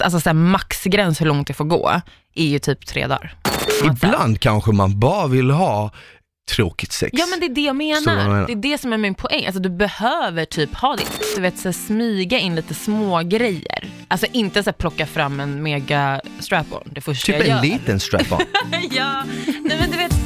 Alltså så här, maxgräns hur långt det får gå är ju typ tre dagar. Ibland kanske man bara vill ha tråkigt sex. Ja men det är det jag vad jag menar. menar. Det är det som är min poäng. Alltså du behöver typ ha det. Du vet så här, smyga in lite små grejer. Alltså inte så här, plocka fram en mega strap-on det första Typ jag gör. en liten strap-on. ja, nej men du vet.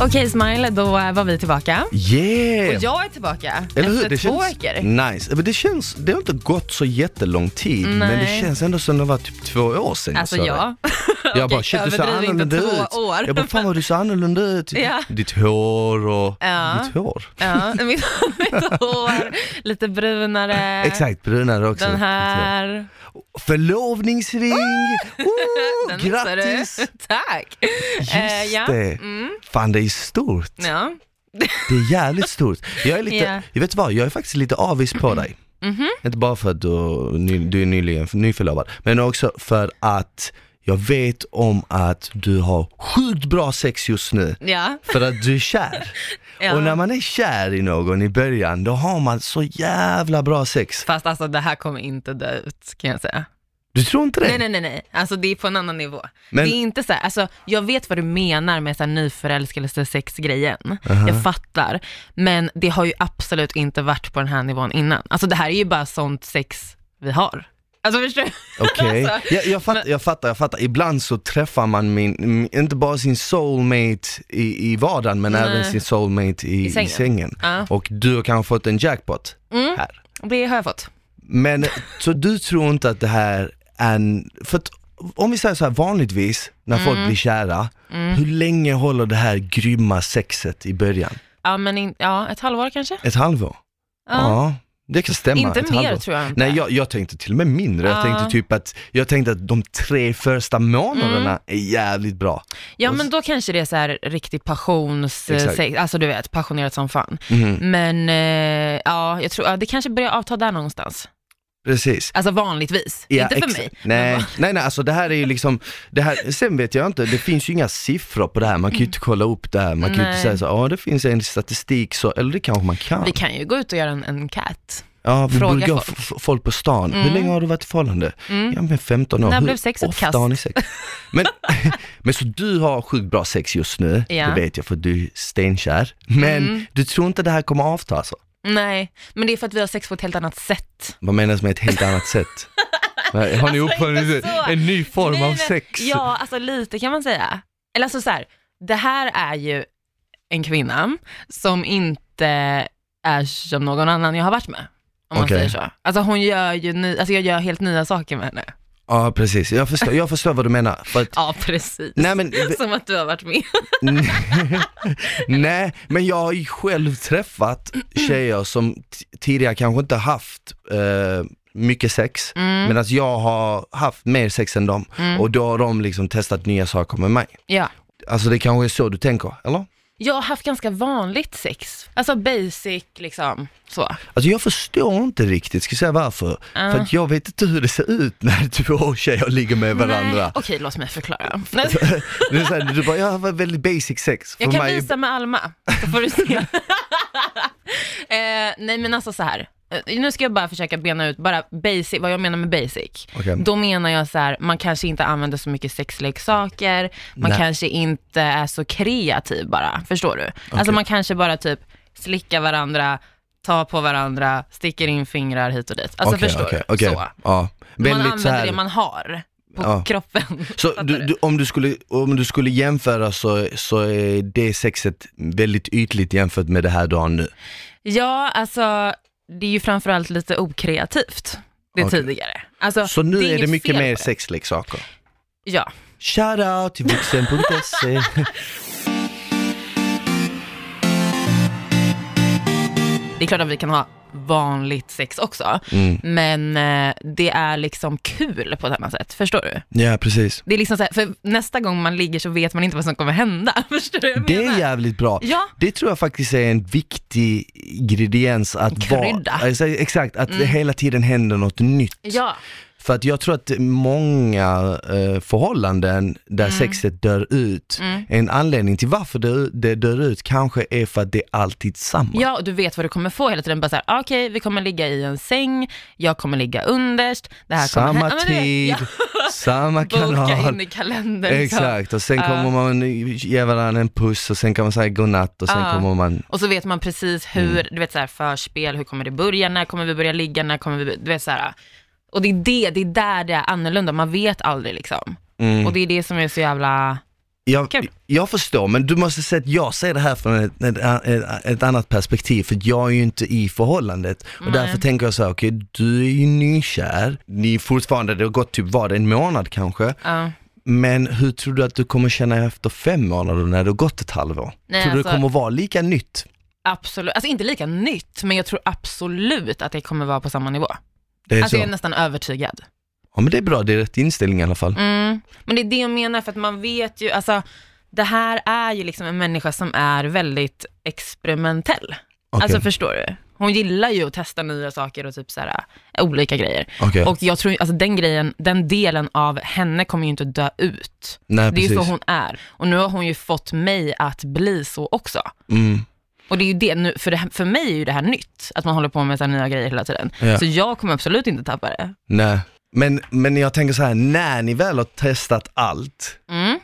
Okej Smile, då var vi tillbaka. Yeah! Och jag är tillbaka Eller hur? efter Det två känns veckor. nice. Men det känns, det har inte gått så jättelång tid, men det Nej. känns ändå som det var typ två år sedan Alltså jag ja. Jag bara, Okej, shit du ser annorlunda två ut. år. Jag bara, fan vad du ser annorlunda ut. Ja. Ditt hår och, Ja. ditt hår. Ja, mitt, mitt hår, lite brunare. Exakt, brunare också. Den här. Förlovningsring! Oh, du. grattis! Tack. Just Eh, ja. det. Mm, Fan det är stort. ja. Det är jävligt stort. Jag är lite, Ja. jag vet vad, jag är faktiskt lite avis på dig. Mhm. Inte bara för att du, ny- du är nyligen nyförlovad, men också för att jag vet om att du har sjukt bra sex just nu. Ja. För att du är kär. Ja. Och när man är kär i någon i början, då har man så jävla bra sex. Fast alltså det här kommer inte dö ut kan jag säga. Du tror inte det? Nej nej nej nej, alltså det är på en annan nivå. Men- Det är inte så här, alltså jag vet vad du menar med så här nyförälskelse sexgrejen. Jag fattar. Men det har ju absolut inte varit på den här nivån innan. Alltså det här är ju bara sånt sex vi har. Alltså förstår du? Okej, Alltså, jag, jag, fattar, jag fattar, jag fattar. Ibland så träffar man min, inte bara sin soulmate i, i vardagen men Nej. även sin soulmate i, I i sängen. sängen. Ja. Och du har kanske fått en jackpot Mm. här. Det har jag fått. Men så du tror inte att det här en, för att om vi säger så här vanligtvis när folk Mm. blir kära, hur länge håller det här grymma sexet i början? Ja men in, ja, ett halvår kanske? Ett halvår? Ja. Ja, det kan stämma. Inte mer halvår. tror jag inte. Nej jag, jag tänkte till och med mindre, jag Ja. tänkte typ att, jag tänkte att de tre första månaderna är jävligt bra. Ja Och men då kanske det är så här riktig passions, Exakt. sex, alltså du vet, passionerat som fan. Mhm, Men eh, ja, jag tror, ja, det kanske börjar avta där någonstans. Precis. Alltså vanligtvis, Ja, inte för mig. Nej, nej, nej, alltså det här är ju liksom, det här, sen vet jag inte, det finns ju inga siffror på det här, man kan ju inte kolla upp det här, man kan ju inte säga så, ja det finns en statistik så, eller det kanske man kan. Vi kan ju gå ut och göra en, en cat. Ja, vi Fråga borde folk. folk på stan. Hur Mm. länge har du varit i förhållande? Mm. Ja men 15 år. När Hur blev sex ett ofta kast? har ni sex? Men, men så du har sjukt bra sex just nu, Ja. det vet jag för du är stenkär. Men Mm. du tror inte det här kommer avta alltså? Nej, men det är för att vi har sex på ett helt annat sätt. Vad menas med ett helt annat sätt? Har ni uppfunnit inte så. en ny form Nej, av men- sex? Ja, alltså lite kan man säga. Eller alltså så här, det här är ju en kvinna som inte är som någon annan jag har varit med. Om man säger så. Alltså hon gör ju, ny, alltså jag gör helt nya saker med henne. Ja precis, jag förstår, jag förstår vad du menar. För att, Ja, precis. nej, men, Som att du har varit med. nej, men jag har ju själv träffat tjejer som t- tidigare kanske inte haft eh, mycket sex, Mm. medan jag har haft mer sex än dem och då har de liksom testat nya saker med mig. Ja. Alltså det kanske är så du tänker, eller? Jag har haft ganska vanligt sex. Alltså basic liksom, så. Alltså jag förstår inte riktigt, ska jag säga varför? Ja. För att jag vet inte hur det ser ut när två tjejer ligger med varandra. Nej. Okej, låt mig förklara. Så här, du bara, jag har väldigt basic sex. Jag För kan mig- visa med Alma, så får du se. eh, nej men alltså så här. Eh, Nu ska jag bara försöka bena ut bara basic, vad jag menar med basic. Okej. Då menar jag så här, man kanske inte använder så mycket sexleksaker, man Nej. kanske inte är så kreativ bara, förstår du? Alltså man kanske bara typ slickar varandra, tar på varandra, sticker in fingrar hit och dit. Alltså Okej, förstår du? Så. Ja. Man använder så här, det man har på Ja. kroppen. Så du, du, om, du skulle, om du skulle jämföra så, så är det sexet väldigt ytligt jämfört med det här du har nu? Ja, alltså det är ju framförallt lite okreativt, det Okej. tidigare. Alltså, Så nu är, inget det mycket fel mer det. sexleksaker? Ja. Shoutout till vuxen.se Det är klart att vi kan ha vanligt sex också, Mm. men eh, det är liksom kul på ett annat sätt, förstår du? Ja precis. Det är liksom så här, för nästa gång man ligger så vet man inte vad som kommer hända, förstår du vad jag Det menar? är jävligt bra. Ja. Det tror jag faktiskt är en viktig ingrediens att vara, alltså, exakt, att det hela tiden händer något nytt. Ja, För att jag tror att många eh, förhållanden där sexet dör ut, Mm. en anledning till varför det, det dör ut kanske är för att det är alltid samma. Ja, och du vet vad du kommer få hela tiden. Bara så här, ah, okej, vi kommer ligga i en säng, jag kommer ligga underst, det här kommer samma hända. Ja, tid, vet, samma ja, Boka kanal. in i kalendern. Exakt, och sen Ja. kommer man ge varandra en puss och sen kan man säga godnatt och sen Ja. kommer man Och så vet man precis hur, Mm. du vet så här, förspel, hur kommer det börja, när kommer vi börja ligga, när kommer vi, du vet så här. Och det är det, det är där det är annorlunda, man vet aldrig liksom. Mm. Och det är det som är så jävla, Jag, Kul. jag förstår, men du måste säga att jag ser det här från ett, ett, ett, annat perspektiv, för jag är ju inte i förhållandet. Och Nej. därför tänker jag så här, okej, du är ju nykär, ni är fortfarande, det har gått typ, var det en månad kanske? ja. Men hur tror du att du kommer känna efter fem månader när det har gått ett halvår? Nej, tror du alltså- det kommer vara lika nytt? absolut, alltså inte lika nytt, men jag tror absolut att det kommer vara på samma nivå. Det är Alltså så? jag är nästan övertygad. Ja men det är bra, det är rätt inställning i alla fall. Mm. Men det är det jag menar, för att man vet ju, alltså det här är ju liksom en människa som är väldigt experimentell. Okej. Alltså förstår du? Hon gillar ju att testa nya saker och typ så här, äh, olika grejer. Okej. Och jag tror, alltså den grejen, den delen av henne kommer ju inte dö ut. Nej Det är ju så hon är. Och nu har hon ju fått mig att bli så också. Mm. Och det är ju det, nu, för, det, här- för mig är ju det här nytt, att man håller på med så här nya grejer hela tiden. Ja. Så jag kommer absolut inte tappa det. Nej. Men, men jag tänker så här, när ni väl har testat allt, Mm.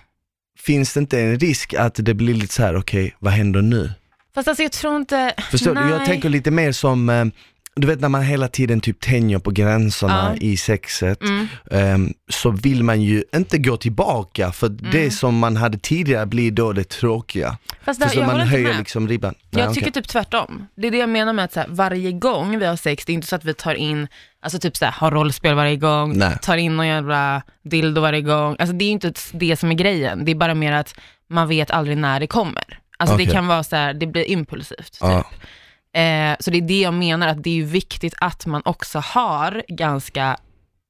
finns det inte en risk att det blir lite så här, okej, vad händer nu? Fast alltså jag tror inte, Förstår du? Jag Nej. tänker lite mer som, eh, du vet när man hela tiden typ tänjer på gränserna Ja. i sexet, Mm. ehm, så vill man ju inte gå tillbaka, för Mm. det som man hade tidigare blir då det tråkiga. Fast där, Förstår jag man höjer med. liksom ribban. Nej, Jag tycker okej. typ tvärtom. Det är det jag menar med att så här, varje gång vi har sex, det är inte så att vi tar in, alltså typ så här, har rollspel varje gång, Nej. tar in någon jävla dildo varje gång. Alltså det är inte det som är grejen. Det är bara mer att man vet aldrig när det kommer. Alltså Okej. det kan vara så här, det blir impulsivt. Typ. Ja. Eh, så det är det jag menar, att det är viktigt att man också har ganska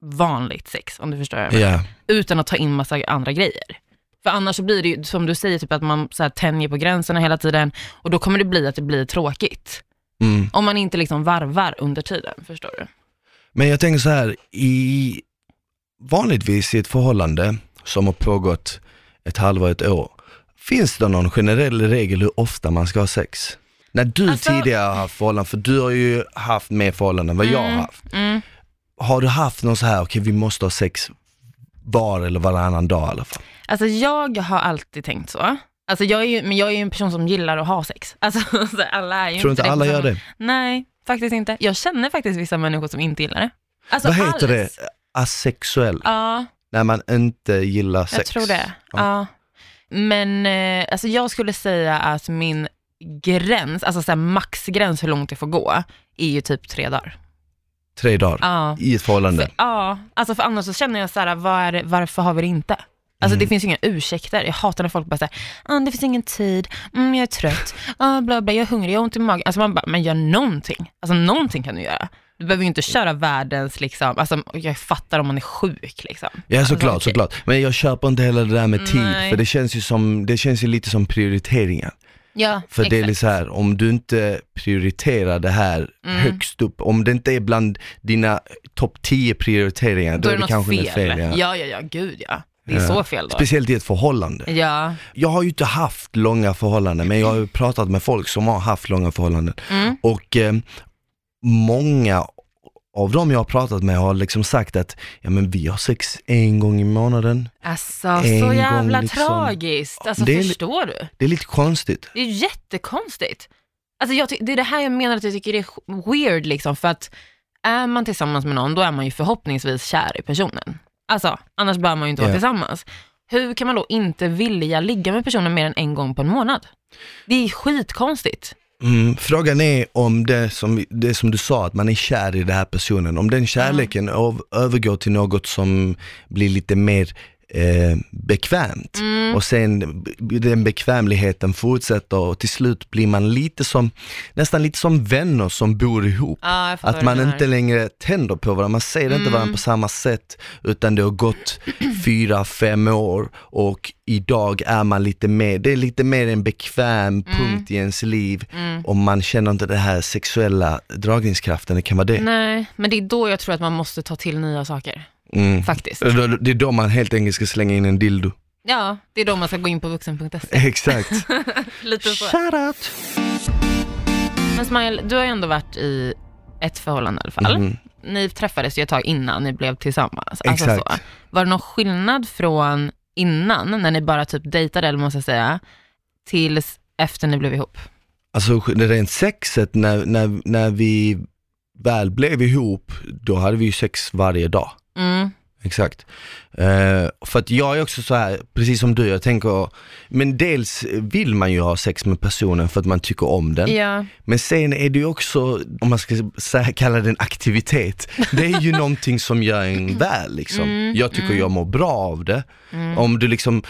vanligt sex, om du förstår vad jag menar. Ja, Utan att ta in massa andra grejer. För annars så blir det ju, som du säger, typ att man så här tänjer på gränserna hela tiden och då kommer det bli att det blir tråkigt. mm. Om man inte liksom varvar under tiden, förstår du? Men jag tänker så här, i vanligtvis i ett förhållande som har pågått ett halvår, ett år, finns det någon generell regel hur ofta man ska ha sex? När du Alltså- tidigare har haft förhållanden, för du har ju haft mer förhållanden än vad jag har haft. Mm. Har du haft någon så här, okej vi måste ha sex var eller varannan dag i alla fall? Alltså jag har alltid tänkt så. Alltså jag är ju, men jag är ju en person som gillar att ha sex. Alltså alla är ju Tror inte det alla gör det? Nej, faktiskt inte. Jag känner faktiskt vissa människor som inte gillar det. Alltså Vad heter alls. det? Asexuell? Ja, När man inte gillar jag sex? tror det. Ja. Ja. Men eh, alltså jag skulle säga att min gräns, alltså så maxgräns hur långt det får gå, är ju typ tre dagar. Tre dagar Ja. i ett förhållande? För, ja, alltså för annars så känner jag så här, det, varför har vi det inte? Alltså Mm. det finns ju inga ursäkter. Jag hatar när folk bara säger, ah, det finns ingen tid, mm, jag är trött, ah, bla bla, jag är hungrig, jag har ont i magen. Alltså man bara, men gör någonting. Alltså någonting kan du göra. Du behöver ju inte köra världens, liksom, alltså jag fattar om man är sjuk liksom. Ja såklart, Alltså, såklart. Men jag köper inte heller det där med tid, Nej. för det känns ju som, det känns ju lite som prioriteringar. Ja, För det är exakt. så här, om du inte prioriterar det här Mm. högst upp, om det inte är bland dina topp 10 prioriteringar, då, Då är det något kanske fel. något fel. Ja. Ja, ja, ja, gud ja. Det är Ja. så fel då. Speciellt i ett förhållande. Ja. Jag har ju inte haft långa förhållanden, men jag har ju pratat med folk som har haft långa förhållanden. Mm. Och eh, många av dem jag har pratat med har liksom sagt att, ja men vi har sex en gång i månaden. Alltså En så jävla liksom. tragiskt. Alltså Det är förstår du? Det är lite konstigt. Det är jättekonstigt. Alltså jag det är det här jag menar att jag tycker det är weird liksom, för att är man tillsammans med någon, då är man ju förhoppningsvis kär i personen. Alltså, annars bör man ju inte vara Ja. tillsammans. Hur kan man då inte vilja ligga med personen mer än en gång på en månad? Det är skitkonstigt. Mm, frågan är om det som, det som du sa, att man är kär i den här personen, om den kärleken av, övergår till något som blir lite mer eh, bekvämt Mm. och sen den bekvämligheten fortsätter och till slut blir man lite som, nästan lite som vänner som bor ihop. Fattar Att man inte längre tänder på varandra, man ser inte Mm. varandra på samma sätt utan det har gått fyra, fem år och idag är man lite mer, det är lite mer en bekväm punkt i ens liv Mm. och man känner inte den här sexuella dragningskraften, det kan vara det. Nej, men det är då jag tror att man måste ta till nya saker. Mm. faktiskt. Det är då man helt enkelt ska slänga in en dildo. Ja, det är då man ska gå in på vuxen.se. Exakt. Lite så. Shout out. Men Smile, du har ju ändå varit i ett förhållande i alla fall. Mhm. Ni träffades ju ett tag innan ni blev tillsammans. Alltså Exakt. så. Var det någon skillnad från innan, när ni bara typ dejtade, eller måste jag säga, tills efter ni blev ihop? Alltså det rent sexet, när, när, när vi väl blev ihop, då hade vi ju sex varje dag. Mm. Exakt. Eh, för att jag är också så här, precis som du, jag tänker, men dels vill man ju ha sex med personen för att man tycker om den. Ja. Men sen är det ju också, om man ska kalla det en aktivitet, det är ju någonting som gör en väl liksom. Mm, jag tycker mm. jag mår bra av det. Mm. Om du liksom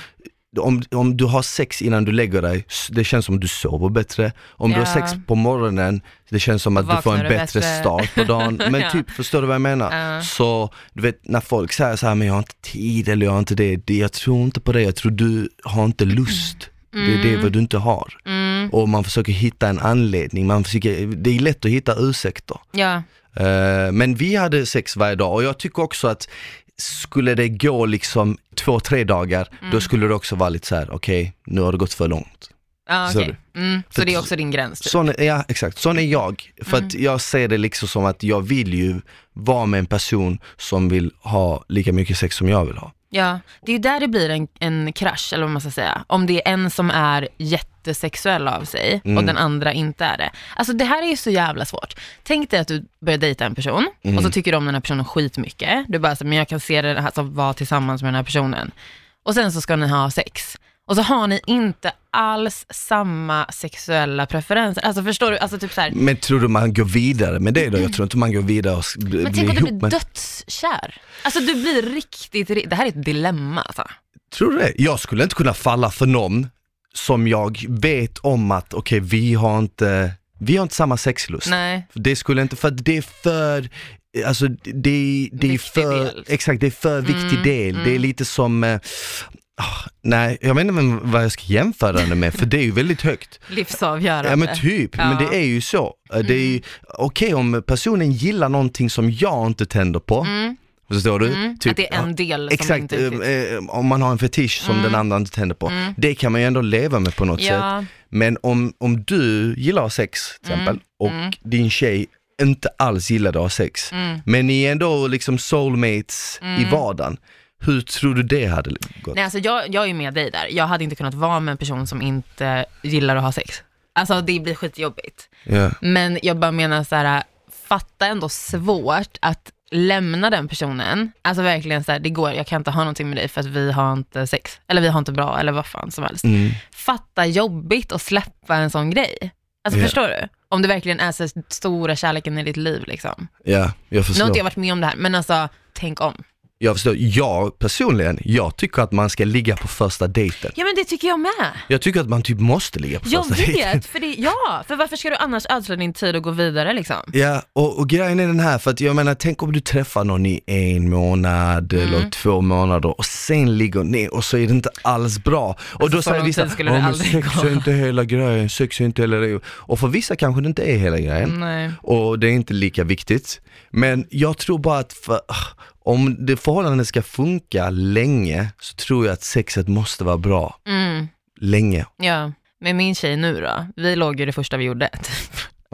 om, om du har sex innan du lägger dig, det känns som att du sover bättre. Om du Ja. har sex på morgonen, det känns som att du får Vaknar en du bättre bättre. start på dagen. Men Ja. typ, förstår du vad jag menar? Ja. Så du vet när folk säger så här, men jag har inte tid eller jag har inte det, det jag tror inte på det, jag tror du har inte lust. Det är det vad du inte har. Mm. Och man försöker hitta en anledning, man försöker, det är lätt att hitta ursäkter. Ja. Eh, men vi hade sex varje dag och jag tycker också att skulle det gå liksom två, tre dagar, Mm. då skulle det också vara lite så här: okej, nu har det gått för långt. Så okej. Mm. Så det är också din gräns? Typ. Sån, ja exakt, sån är jag. För att Mm. jag ser det liksom som att jag vill ju vara med en person som vill ha lika mycket sex som jag vill ha. Ja, det är ju där det blir en, en krasch, eller vad man ska säga. Om det är en som är jättesexuell av sig och Mm. den andra inte är det. Alltså det här är ju så jävla svårt. Tänk dig att du börjar dejta en person Mm. och så tycker du om den här personen skitmycket. Du bara så, men jag kan se det, alltså vara tillsammans med den här personen. Och sen så ska ni ha sex. Och så har ni inte alls samma sexuella preferenser. Alltså förstår du? Alltså typ så här, Men tror du man går vidare med det då? Jag tror inte man går vidare och s- bli- men blir tänk om du ihop blir med... dödskär. Alltså du blir riktigt, ri- det här är ett dilemma alltså. Tror du det? Jag skulle inte kunna falla för någon som jag vet om att, okej vi har inte, vi har inte samma sexlust. Nej. Det skulle inte, för det är för, alltså det, det är Viktig för, del. exakt det är för viktig Mm, del. Det är mm. lite som, eh, ah, nej jag vet inte vad jag ska jämföra det med för det är ju väldigt högt. Livsavgörande. Ja men typ, men Ja. Mm. det är ju så. Eh, Det är ju, okej om personen gillar någonting som jag inte tänder på, Mm, förstår du? mm. Typ, att det är en del som Exakt, inte riktigt... eh, eh, om man har en fetisch som Mm. den andra inte tänder på. Mm. Det kan man ju ändå leva med på något sätt. Ja, Men om, om du gillar sex till exempel och mm. din tjej inte alls gillade att ha sex, mm. men ni är ändå liksom soulmates i Mm. vardagen. Hur tror du det hade gått? Nej, alltså jag, jag är med dig där. Jag hade inte kunnat vara med en person som inte gillar att ha sex. Alltså det blir skitjobbigt. Ja. Men jag bara menar så här, fatta ändå svårt att lämna den personen. Alltså verkligen så här, det går, jag kan inte ha någonting med dig för att vi har inte sex. Eller vi har inte bra, eller vad fan som helst. Mm. Fatta jobbigt att släppa en sån grej. Alltså Ja. förstår du? Om det verkligen är så stora kärleken i ditt liv liksom. ja, jag Nu har förstår. inte jag varit med om det här, men alltså tänk om. Jag förstår. Jag personligen, jag tycker att man ska ligga på första dejten. Ja men det tycker jag med. Jag tycker att man typ måste ligga på Jag första dejten. vet, för det, ja, för varför ska du annars ödsla din tid och gå vidare liksom? Ja, och, och grejen är den här, för att jag menar, tänk om du träffar någon i en månad Mm. eller två månader och sen ligger ner och så är det inte alls bra. Och Alltså, då säger vissa, "Ja, men sex gå." är inte hela grejen, sex är inte hela grejen. Och för vissa kanske det inte är hela grejen. Nej. Och det är inte lika viktigt. Men jag tror bara att för, om det förhållandet ska funka länge så tror jag att sexet måste vara bra Mm, länge. ja, med min tjej nu då, vi låg ju det första vi gjorde.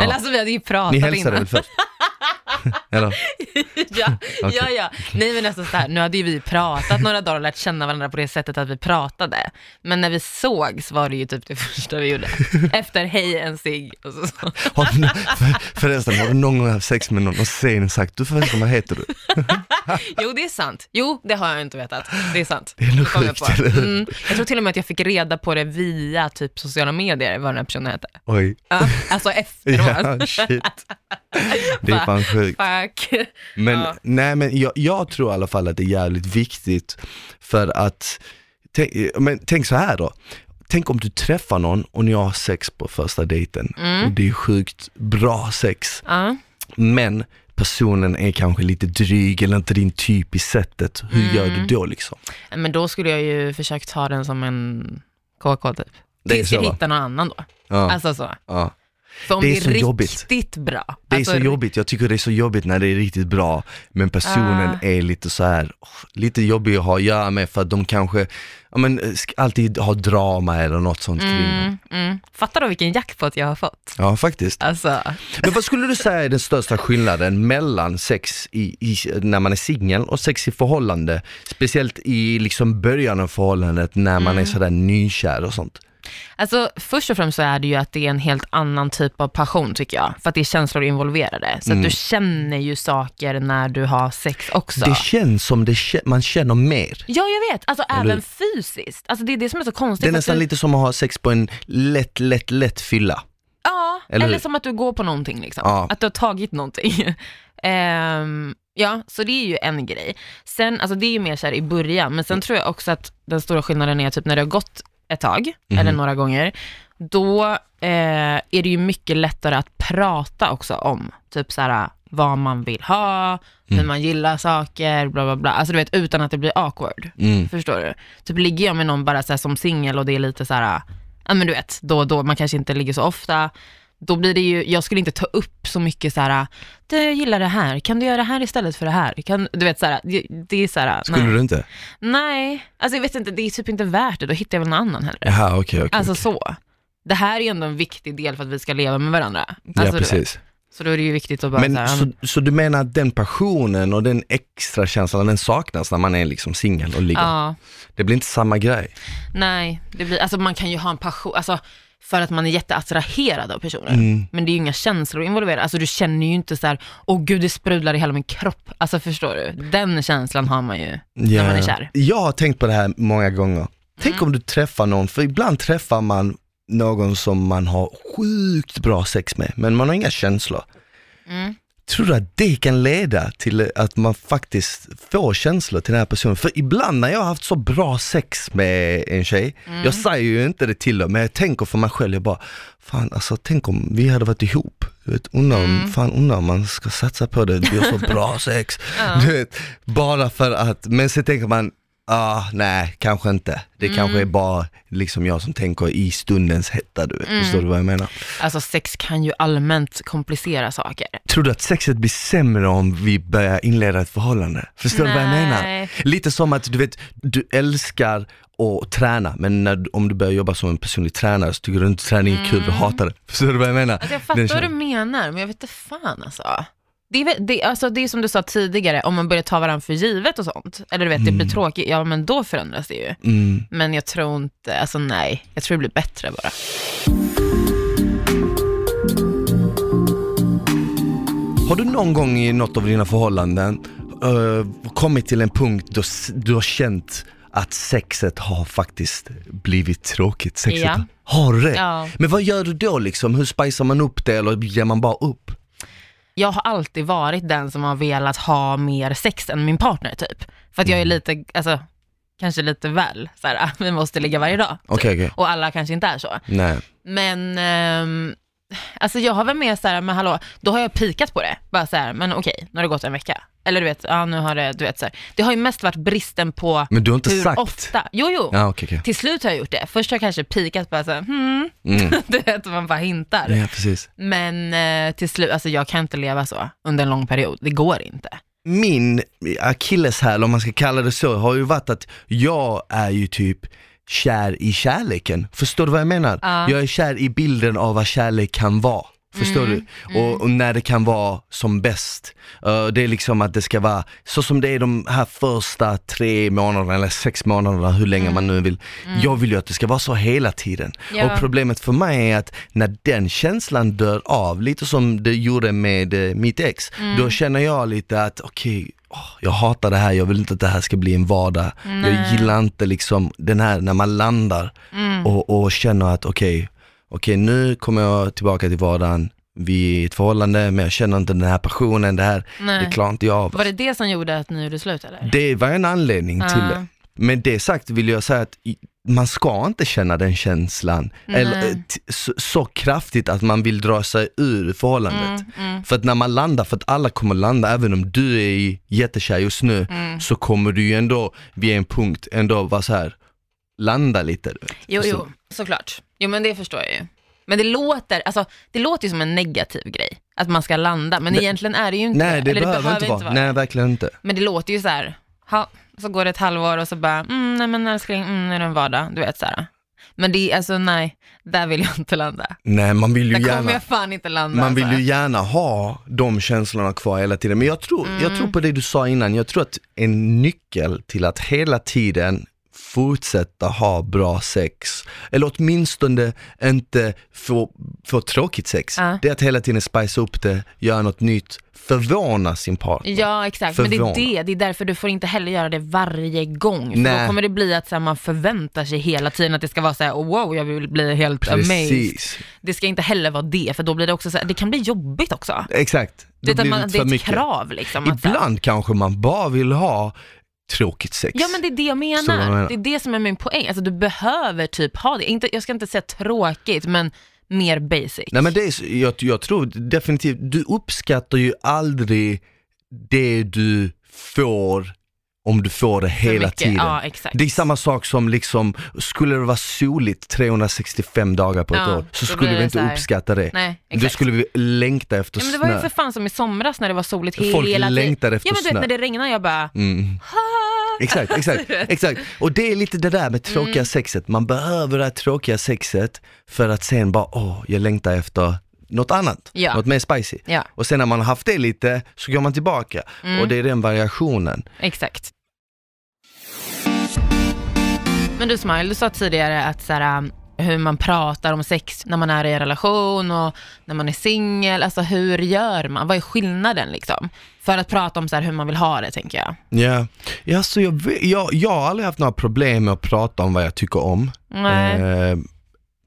Ja. Eller alltså vi hade ju pratat Ni hälsade innan. väl först? Eller? ja, Okej. ja, ja. Nej men alltså så här, nu hade ju vi pratat några dagar och lärt känna varandra på det sättet att vi pratade. Men när vi sågs var det ju typ det första vi gjorde. Efter hej en cigg och så. så. Har du, för, förresten, har du någon gång haft sex med någon och sen sagt, du förresten vad heter du? Jo det är sant. Jo det har jag inte vetat. Det är sant. Det är nog sjukt, eller? Mm. Jag tror till och med att jag fick reda på det via typ sociala medier vad den här personen hette. Oj, Ja, alltså efteråt. ja shit. Det är fan sjukt. Fuck. Men, Ja. nej men jag, jag tror i alla fall att det är jävligt viktigt för att, tänk, men tänk så här då. Tänk om du träffar någon och ni har sex på första dejten Mm. och det är sjukt bra sex, Ja. men personen är kanske lite dryg eller inte din typ i sättet. Hur Mm. gör du då liksom? Men då skulle jag ju försökt ta den som en KK typ. Det är Tills jag så hittar någon annan då. Ja, Alltså så. ja. För om Det det är är, så jobbigt. riktigt bra. Det är alltså, så jobbigt, jag tycker det är så jobbigt när det är riktigt bra men personen Ah. är lite så här åh, lite jobbig att ha att göra med för att de kanske, ja men sk- alltid har drama eller något sånt kring dem. Mm, mm. Fattar du vilken jackpot jag har fått? Ja faktiskt. Alltså, Men vad skulle du säga är den största skillnaden mellan sex i, i, när man är singel och sex i förhållande? Speciellt i liksom början av förhållandet när man är sådär nykär och sånt. Alltså först och främst så är det ju att det är en helt annan typ av passion tycker jag. För att det är känslor involverade. Så att du känner ju saker när du har sex också. Det känns som det, man känner mer. Ja, jag vet. Alltså Eller även fysiskt. Alltså det är det som är så konstigt. Det är nästan du, lite som att ha sex på en lätt, lätt, lätt fylla. Ja, Eller eller, som att du går på någonting liksom. Ja. Att du har tagit någonting. Ehm, ja, så det är ju en grej. Sen, alltså det är ju mer så här i början, men sen tror jag också att den stora skillnaden är typ när det har gått ett tag, Mhm. eller några gånger, då eh, är det ju mycket lättare att prata också om typ så här vad man vill ha, hur Mm. man gillar saker, bla bla bla. Alltså du vet, utan att det blir awkward. Mm. Förstår du? Typ ligger jag med någon bara så här som singel och det är lite så här, ja men du vet, då och då, man kanske inte ligger så ofta. Då blir det ju, jag skulle inte ta upp så mycket så här, jag gillar det här, kan du göra det här istället för det här? Kan, du vet så här, det, det är så här, Skulle nej. du inte? nej, alltså jag vet inte, det är typ inte värt det, då hittar jag väl någon annan hellre. Jaha, okej, okej. Alltså okej. så. Det här är ändå en viktig del för att vi ska leva med varandra. Ja, Alltså, vet. precis. Så då är det ju viktigt att bara Men så här, så, så du menar att den passionen och den extra känslan, den saknas när man är liksom singel och ligger? ja, Det blir inte samma grej. nej, det blir, alltså man kan ju ha en passion, alltså för att man är jätteattraherad av personer. Mm. Men det är ju inga känslor involverade. Alltså du känner ju inte så här, åh gud det sprudlar i hela min kropp. Alltså förstår du? Den känslan har man ju när man är kär. Jag har tänkt på det här många gånger. Tänk Mm. om du träffar någon, för ibland träffar man någon som man har sjukt bra sex med, men man har inga känslor. Mm. Tror du att det kan leda till att man faktiskt får känslor till den här personen? För ibland när jag har haft så bra sex med en tjej, Mm. jag säger ju inte det till dem, men jag tänker för mig själv, jag bara, fan alltså tänk om vi hade varit ihop. Du vet, undrar om, Mm. fan undrar om man ska satsa på det, vi har så bra sex. Du vet, bara för att, men så tänker man, ah, nej, kanske inte. Det Mm. kanske är bara liksom jag som tänker i stundens hetta, du vet. Förstår du vad jag menar? Alltså sex kan ju allmänt komplicera saker. Tror du att sexet blir sämre om vi börjar inleda ett förhållande? Förstår du vad jag menar? Nej. Lite som att du vet, du älskar att träna, men när, om du börjar jobba som en personlig tränare så tycker du inte träning är kul, du hatar det. Förstår du vad jag menar? Mm. Alltså jag fattar vad du menar, men jag vet inte fan alltså. Det är, det, alltså det är som du sa tidigare, om man börjar ta varandra för givet och sånt, eller du vet det blir tråkigt, ja men då förändras det ju. Mm. Men jag tror inte, alltså nej, jag tror det blir bättre bara. Har du någon gång i något av dina förhållanden eh, kommit till en punkt då du har känt att sexet har faktiskt blivit tråkigt? Sexet Ja. Har det? Ja. Men vad gör du då liksom? Hur spicar man upp det eller ger man bara upp? Jag har alltid varit den som har velat ha mer sex än min partner typ. För att jag är Mm. lite, alltså kanske lite väl såhär, vi måste ligga varje dag. typ. Okej, okej. Och alla kanske inte är så. Nej. Men, ehm, alltså jag har väl mer såhär, men hallå, då har jag pikat på det. Bara såhär, men okej, nu har det gått en vecka. Eller du vet, ja nu har det, du vet såhär. Det har ju mest varit bristen på Men du har inte hur sagt? ofta. Jo, jo. Ja, okej, okej. Till slut har jag gjort det. Först har jag kanske pikat bara såhär, hmm, Mm. du vet, man bara hintar. Ja, precis. Men eh, till slut, alltså jag kan inte leva så under en lång period. Det går inte. Min akilleshäl, om man ska kalla det så, har ju varit att jag är ju typ kär i kärleken. Förstår du vad jag menar? Ja. Jag är kär i bilden av vad kärlek kan vara. Förstår Mm, du? Och, och när det kan vara som bäst. Uh, det är liksom att det ska vara så som det är de här första tre månaderna eller sex månaderna, hur länge man nu vill. Jag vill ju att det ska vara så hela tiden. Mm. Ja. Och problemet för mig är att när den känslan dör av, lite som det gjorde med eh, mitt ex, Mm. då känner jag lite att okej, åh, jag hatar det här, jag vill inte att det här ska bli en vardag. Jag gillar inte liksom den här när man landar Mm. och, och känner att okej, okej nu kommer jag tillbaka till vardagen, vi är i ett förhållande men jag känner inte den här passionen, det här, Nej. det klarar inte jag av. Var det det som gjorde att ni gjorde slut eller? Det var en anledning till det. Men det sagt vill jag säga att man ska inte känna den känslan eller, Nej. eh, så, så kraftigt att man vill dra sig ur förhållandet. Mm, mm, För att när man landar, för att alla kommer landa, även om du är jättekär just nu, mm. så kommer du ju ändå vid en punkt ändå vara så här landa lite. Du vet. Jo, Förstår jo, såklart. Jo men det förstår jag ju. Men det låter, alltså, det låter ju som en negativ grej, att man ska landa, men Det- egentligen är det ju inte Nej, det, Eller behöver, inte vara. Nej, verkligen inte. Men det låter ju så här, ha, så går det ett halvår och så bara, mm, nej men älskling, mm, är det en vardag, du vet så här. Men det är, alltså nej, där vill jag inte landa. Nej, man vill ju Där kommer gärna... jag fan inte landa. Man vill alltså. ju gärna ha de känslorna kvar hela tiden, men jag tror, jag tror på det du sa innan, jag tror att en nyckel till att hela tiden fortsätta ha bra sex, eller åtminstone inte få, få tråkigt sex, Ja. det är att hela tiden spice upp det, göra något nytt, förvåna sin partner. Ja exakt, men det är Förvåna. det, det är därför du får inte heller göra det varje gång. För Nej. då kommer det bli att så här, man förväntar sig hela tiden att det ska vara så här, oh, wow, jag vill bli helt amazed. Precis, Det ska inte heller vara det, för då blir det också så här, det kan bli jobbigt också. exakt. Det, att blir man, det är ett mycket. krav liksom. att Ibland kanske man bara vill ha tråkigt sex. Ja men det är det jag vad jag menar. menar. Det är det som är min poäng. Alltså du behöver typ ha det. Inte, jag ska inte säga tråkigt, men mer basic. Nej men det är, jag, jag tror definitivt, du uppskattar ju aldrig det du får om du får det hela mycket. tiden. Ja. Det är samma sak som liksom, skulle det vara soligt 365 dagar på ett Ja, år så skulle vi inte uppskatta det. Nej, Då skulle vi längta efter Ja, men det var ju snö. för fan som i somras när det var soligt Folk hela tiden. längtar efter Ja men du snö. vet när det regnar, jag bara, Mm. Exakt, exakt, exakt. Och det är lite det där med tråkiga Mm. sexet. Man behöver det här tråkiga sexet för att sen bara, åh, jag längtar efter något annat, Ja. något mer spicy. ja Och sen när man har haft det lite så går man tillbaka Mm. och det är den variationen. exakt. Men du Smile, du sa tidigare att så här, um, hur man pratar om sex när man är i en relation och när man är singel, alltså hur gör man? Vad är skillnaden liksom? För att prata om så hur man vill ha det tänker jag. Ja, ja så jag, jag, jag har aldrig haft några problem med att prata om vad jag tycker om. Nej. Eh,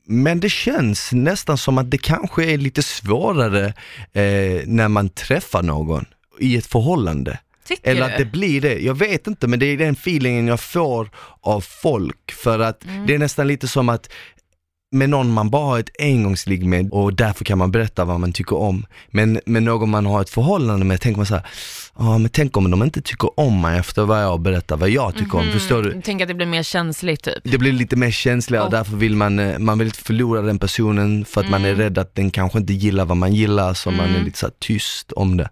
men det känns nästan som att det kanske är lite svårare eh, när man träffar någon i ett förhållande. Tycker Eller att det blir det, jag vet inte men det är den feelingen jag får av folk för att Mm. det är nästan lite som att med någon man bara har ett engångsligg med och därför kan man berätta vad man tycker om. Men med någon man har ett förhållande med tänker man så här, ja men tänk om de inte tycker om mig efter vad jag berättar vad jag tycker om, förstår du? Tänker att det blir mer känsligt typ. Det blir lite mer känsligt och Och- därför vill man, eh, man vill inte förlora den personen för att man är rädd att den kanske inte gillar vad man gillar så man är lite så tyst om det.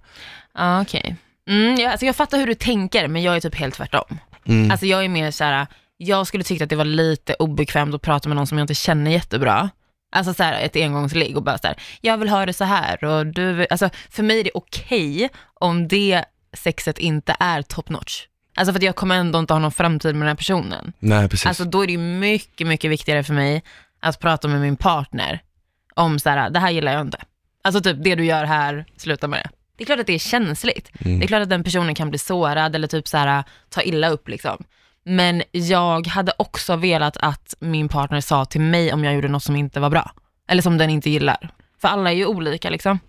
Ja, okej. Mm, jag, alltså jag fattar hur du tänker, men jag är typ helt tvärtom. Mm. Alltså jag är mer så här, jag skulle tycka att det var lite obekvämt att prata med någon som jag inte känner jättebra. Alltså så här, ett engångsligg och bara så här, jag vill ha det så här och du, alltså för mig är det okej om det sexet inte är top notch. Alltså för att jag kommer ändå inte ha någon framtid med den här personen. Nej precis. Alltså då är det mycket, mycket viktigare för mig att prata med min partner om så här, det här gillar jag inte. Alltså typ det du gör här, sluta med det. Det är klart att det är känsligt. Mm. Det är klart att den personen kan bli sårad eller typ så här, ta illa upp liksom. Men jag hade också velat att min partner sa till mig om jag gjorde något som inte var bra. Eller som den inte gillar. För alla är ju olika liksom.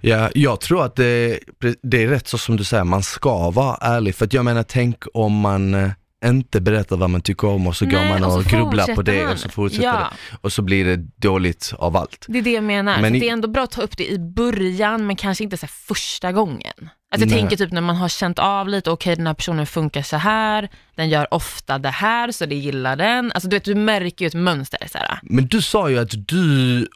Ja, jag tror att det, det är rätt så som du säger, man ska vara ärlig. För att jag menar, tänk om man eh, inte berättar vad man tycker om och så går Nej, man och och, grubblar på det man. och så fortsätter Ja. det. Och så blir det dåligt av allt. Det är det jag menar. Men i- det är ändå bra att ta upp det i början, men kanske inte så första gången. Alltså jag Nej. tänker typ när man har känt av lite, okej den här personen funkar så här, den gör ofta det här, så det gillar den. Alltså du vet, du märker ju ett mönster. Så här. Men du sa ju att du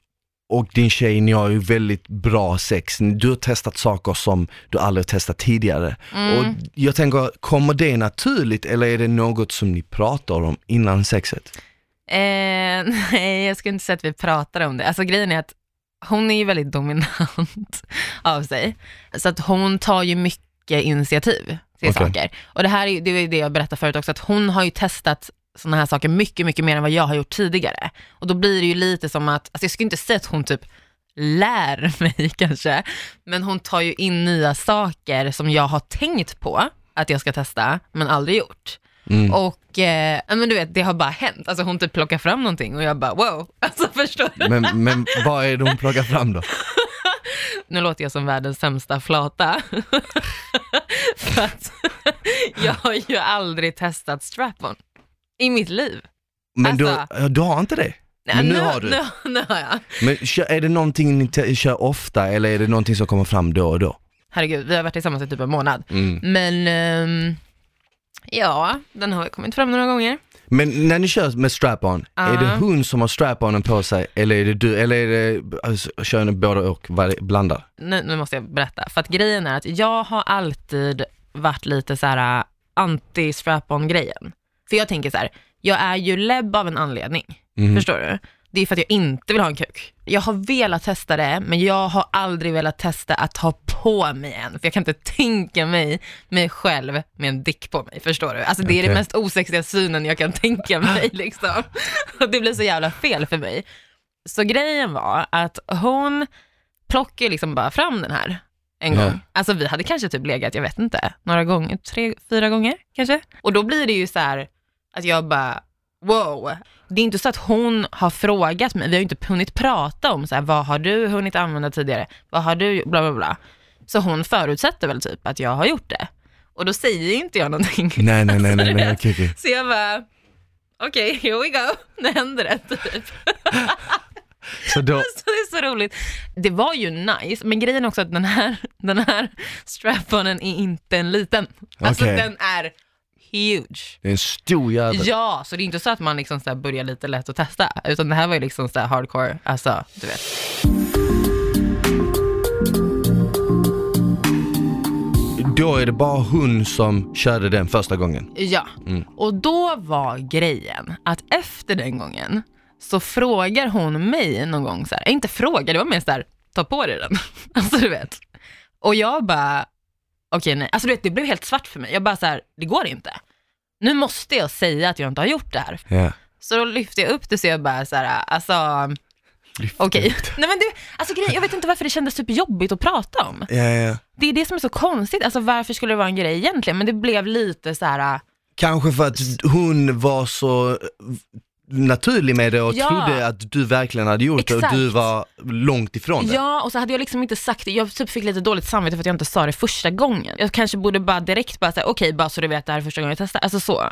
och din tjej, ni har ju väldigt bra sex. Du har testat saker som du aldrig har testat tidigare. Mm. Och jag tänker, kommer det naturligt eller är det något som ni pratar om innan sexet? Eh, nej, jag skulle inte säga att vi pratar om det. Alltså grejen är att hon är ju väldigt dominant av sig. Så att hon tar ju mycket initiativ till Okej. saker. Och det här är det, är det jag berättade förut också, att hon har ju testat sådana här saker mycket, mycket mer än vad jag har gjort tidigare. Och då blir det ju lite som att, alltså jag skulle inte säga att hon typ lär mig kanske, men hon tar ju in nya saker som jag har tänkt på att jag ska testa, men aldrig gjort. Mm. Och eh, men du vet, det har bara hänt. Alltså hon typ plockar fram någonting och jag bara wow, alltså förstår du? Men, men vad är det hon plockar fram då? Nu låter jag som världens sämsta flata. För att jag har ju aldrig testat strap-on i mitt liv. Men du, Alltså- ja, du har inte det? Men nu har du. Nu, nu har jag. Men är det någonting ni kör ofta eller är det någonting som kommer fram då och då? Herregud, vi har varit tillsammans i typ en månad. Mm. Men ehm, ja, den har kommit fram några gånger. Men när ni kör med strap-on, är det hon som har strap-onen på sig eller är det du, eller är det, alltså, kör ni båda och blandar? nu, nu måste jag berätta, för att grejen är att jag har alltid varit lite så här äh, anti-strap-on grejen. För jag tänker så här, jag är ju lebb av en anledning, Mhm. förstår du? Det är för att jag inte vill ha en kuk. Jag har velat testa det, men jag har aldrig velat testa att ha på mig en, för jag kan inte tänka mig mig själv med en dick på mig, förstår du? Alltså det är den mest osexiga synen jag kan tänka mig liksom. Och det blir så jävla fel för mig. Så grejen var att hon plockade liksom bara fram den här en gång. Alltså vi hade kanske typ legat, jag vet inte, några gånger, tre, fyra gånger kanske. Och då blir det ju så här att jag bara, wow. Det är inte så att hon har frågat mig, vi har ju inte hunnit prata om så här, vad har du hunnit använda tidigare, vad har du, bla bla bla. Så hon förutsätter väl typ att jag har gjort det. Och då säger inte jag någonting. Nej, nej, nej, nej, nej, okej, okej. Så jag bara, okej, here we go. Nu händer det typ. Så då, Så det är så roligt. Det var ju nice, men grejen är också att den här, den här strap-onen är inte en liten. Alltså Okej. den är huge. det är en stor jävel. Ja, så det är inte så att man liksom så börjar lite lätt att testa, utan det här var ju liksom så här hardcore, alltså du vet. Då är det bara hon som körde den första gången. Ja, Mm. och då var grejen att efter den gången så frågar hon mig någon gång så här, inte fråga, det var mer så här, ta på dig den. Alltså du vet. Och jag bara, okej nej, alltså du vet det blev helt svart för mig. Jag bara så här, det går inte. Nu måste jag säga att jag inte har gjort det här. Ja. Så då lyfte jag upp det så jag bara så här, alltså okej. Nej men det, alltså grejen, jag vet inte varför det kändes typ jobbigt att prata om. Ja, ja. Det är det som är så konstigt, alltså varför skulle det vara en grej egentligen? Men det blev lite så här, Kanske för att hon var så naturlig med det och Ja. trodde att du verkligen hade gjort det och Exakt. du var långt ifrån det. Ja, och så hade jag liksom inte sagt det. Jag typ fick lite dåligt samvete för att jag inte sa det första gången. Jag kanske borde bara direkt bara säga, okej, bara så du vet det här är första gången jag testar. Alltså så.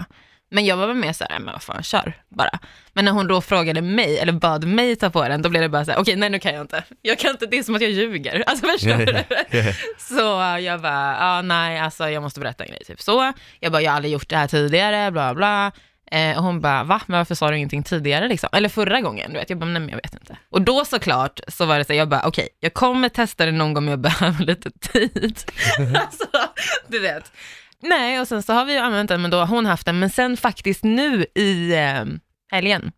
Men jag var väl mer såhär, men vad fan, kör bara. Men när hon då frågade mig, eller bad mig ta på den, då blev det bara såhär, okej, nej nu kan jag inte. Jag kan inte, det är som att jag ljuger. Alltså förstår Ja, du? ja, ja. Så jag bara, ja nej, alltså jag måste berätta en grej, typ så. Jag bara, jag har aldrig gjort det här tidigare, bla bla. Eh, och hon bara, va? Men varför sa du ingenting tidigare liksom? Eller förra gången, du vet. Jag bara, nej men jag vet inte. Och då såklart så var det så, jag bara, okej, jag kommer testa det någon gång men jag behöver lite tid. alltså, du vet. Nej, och sen så har vi ju använt den, men då har hon haft den. Men sen faktiskt nu i eh, helgen,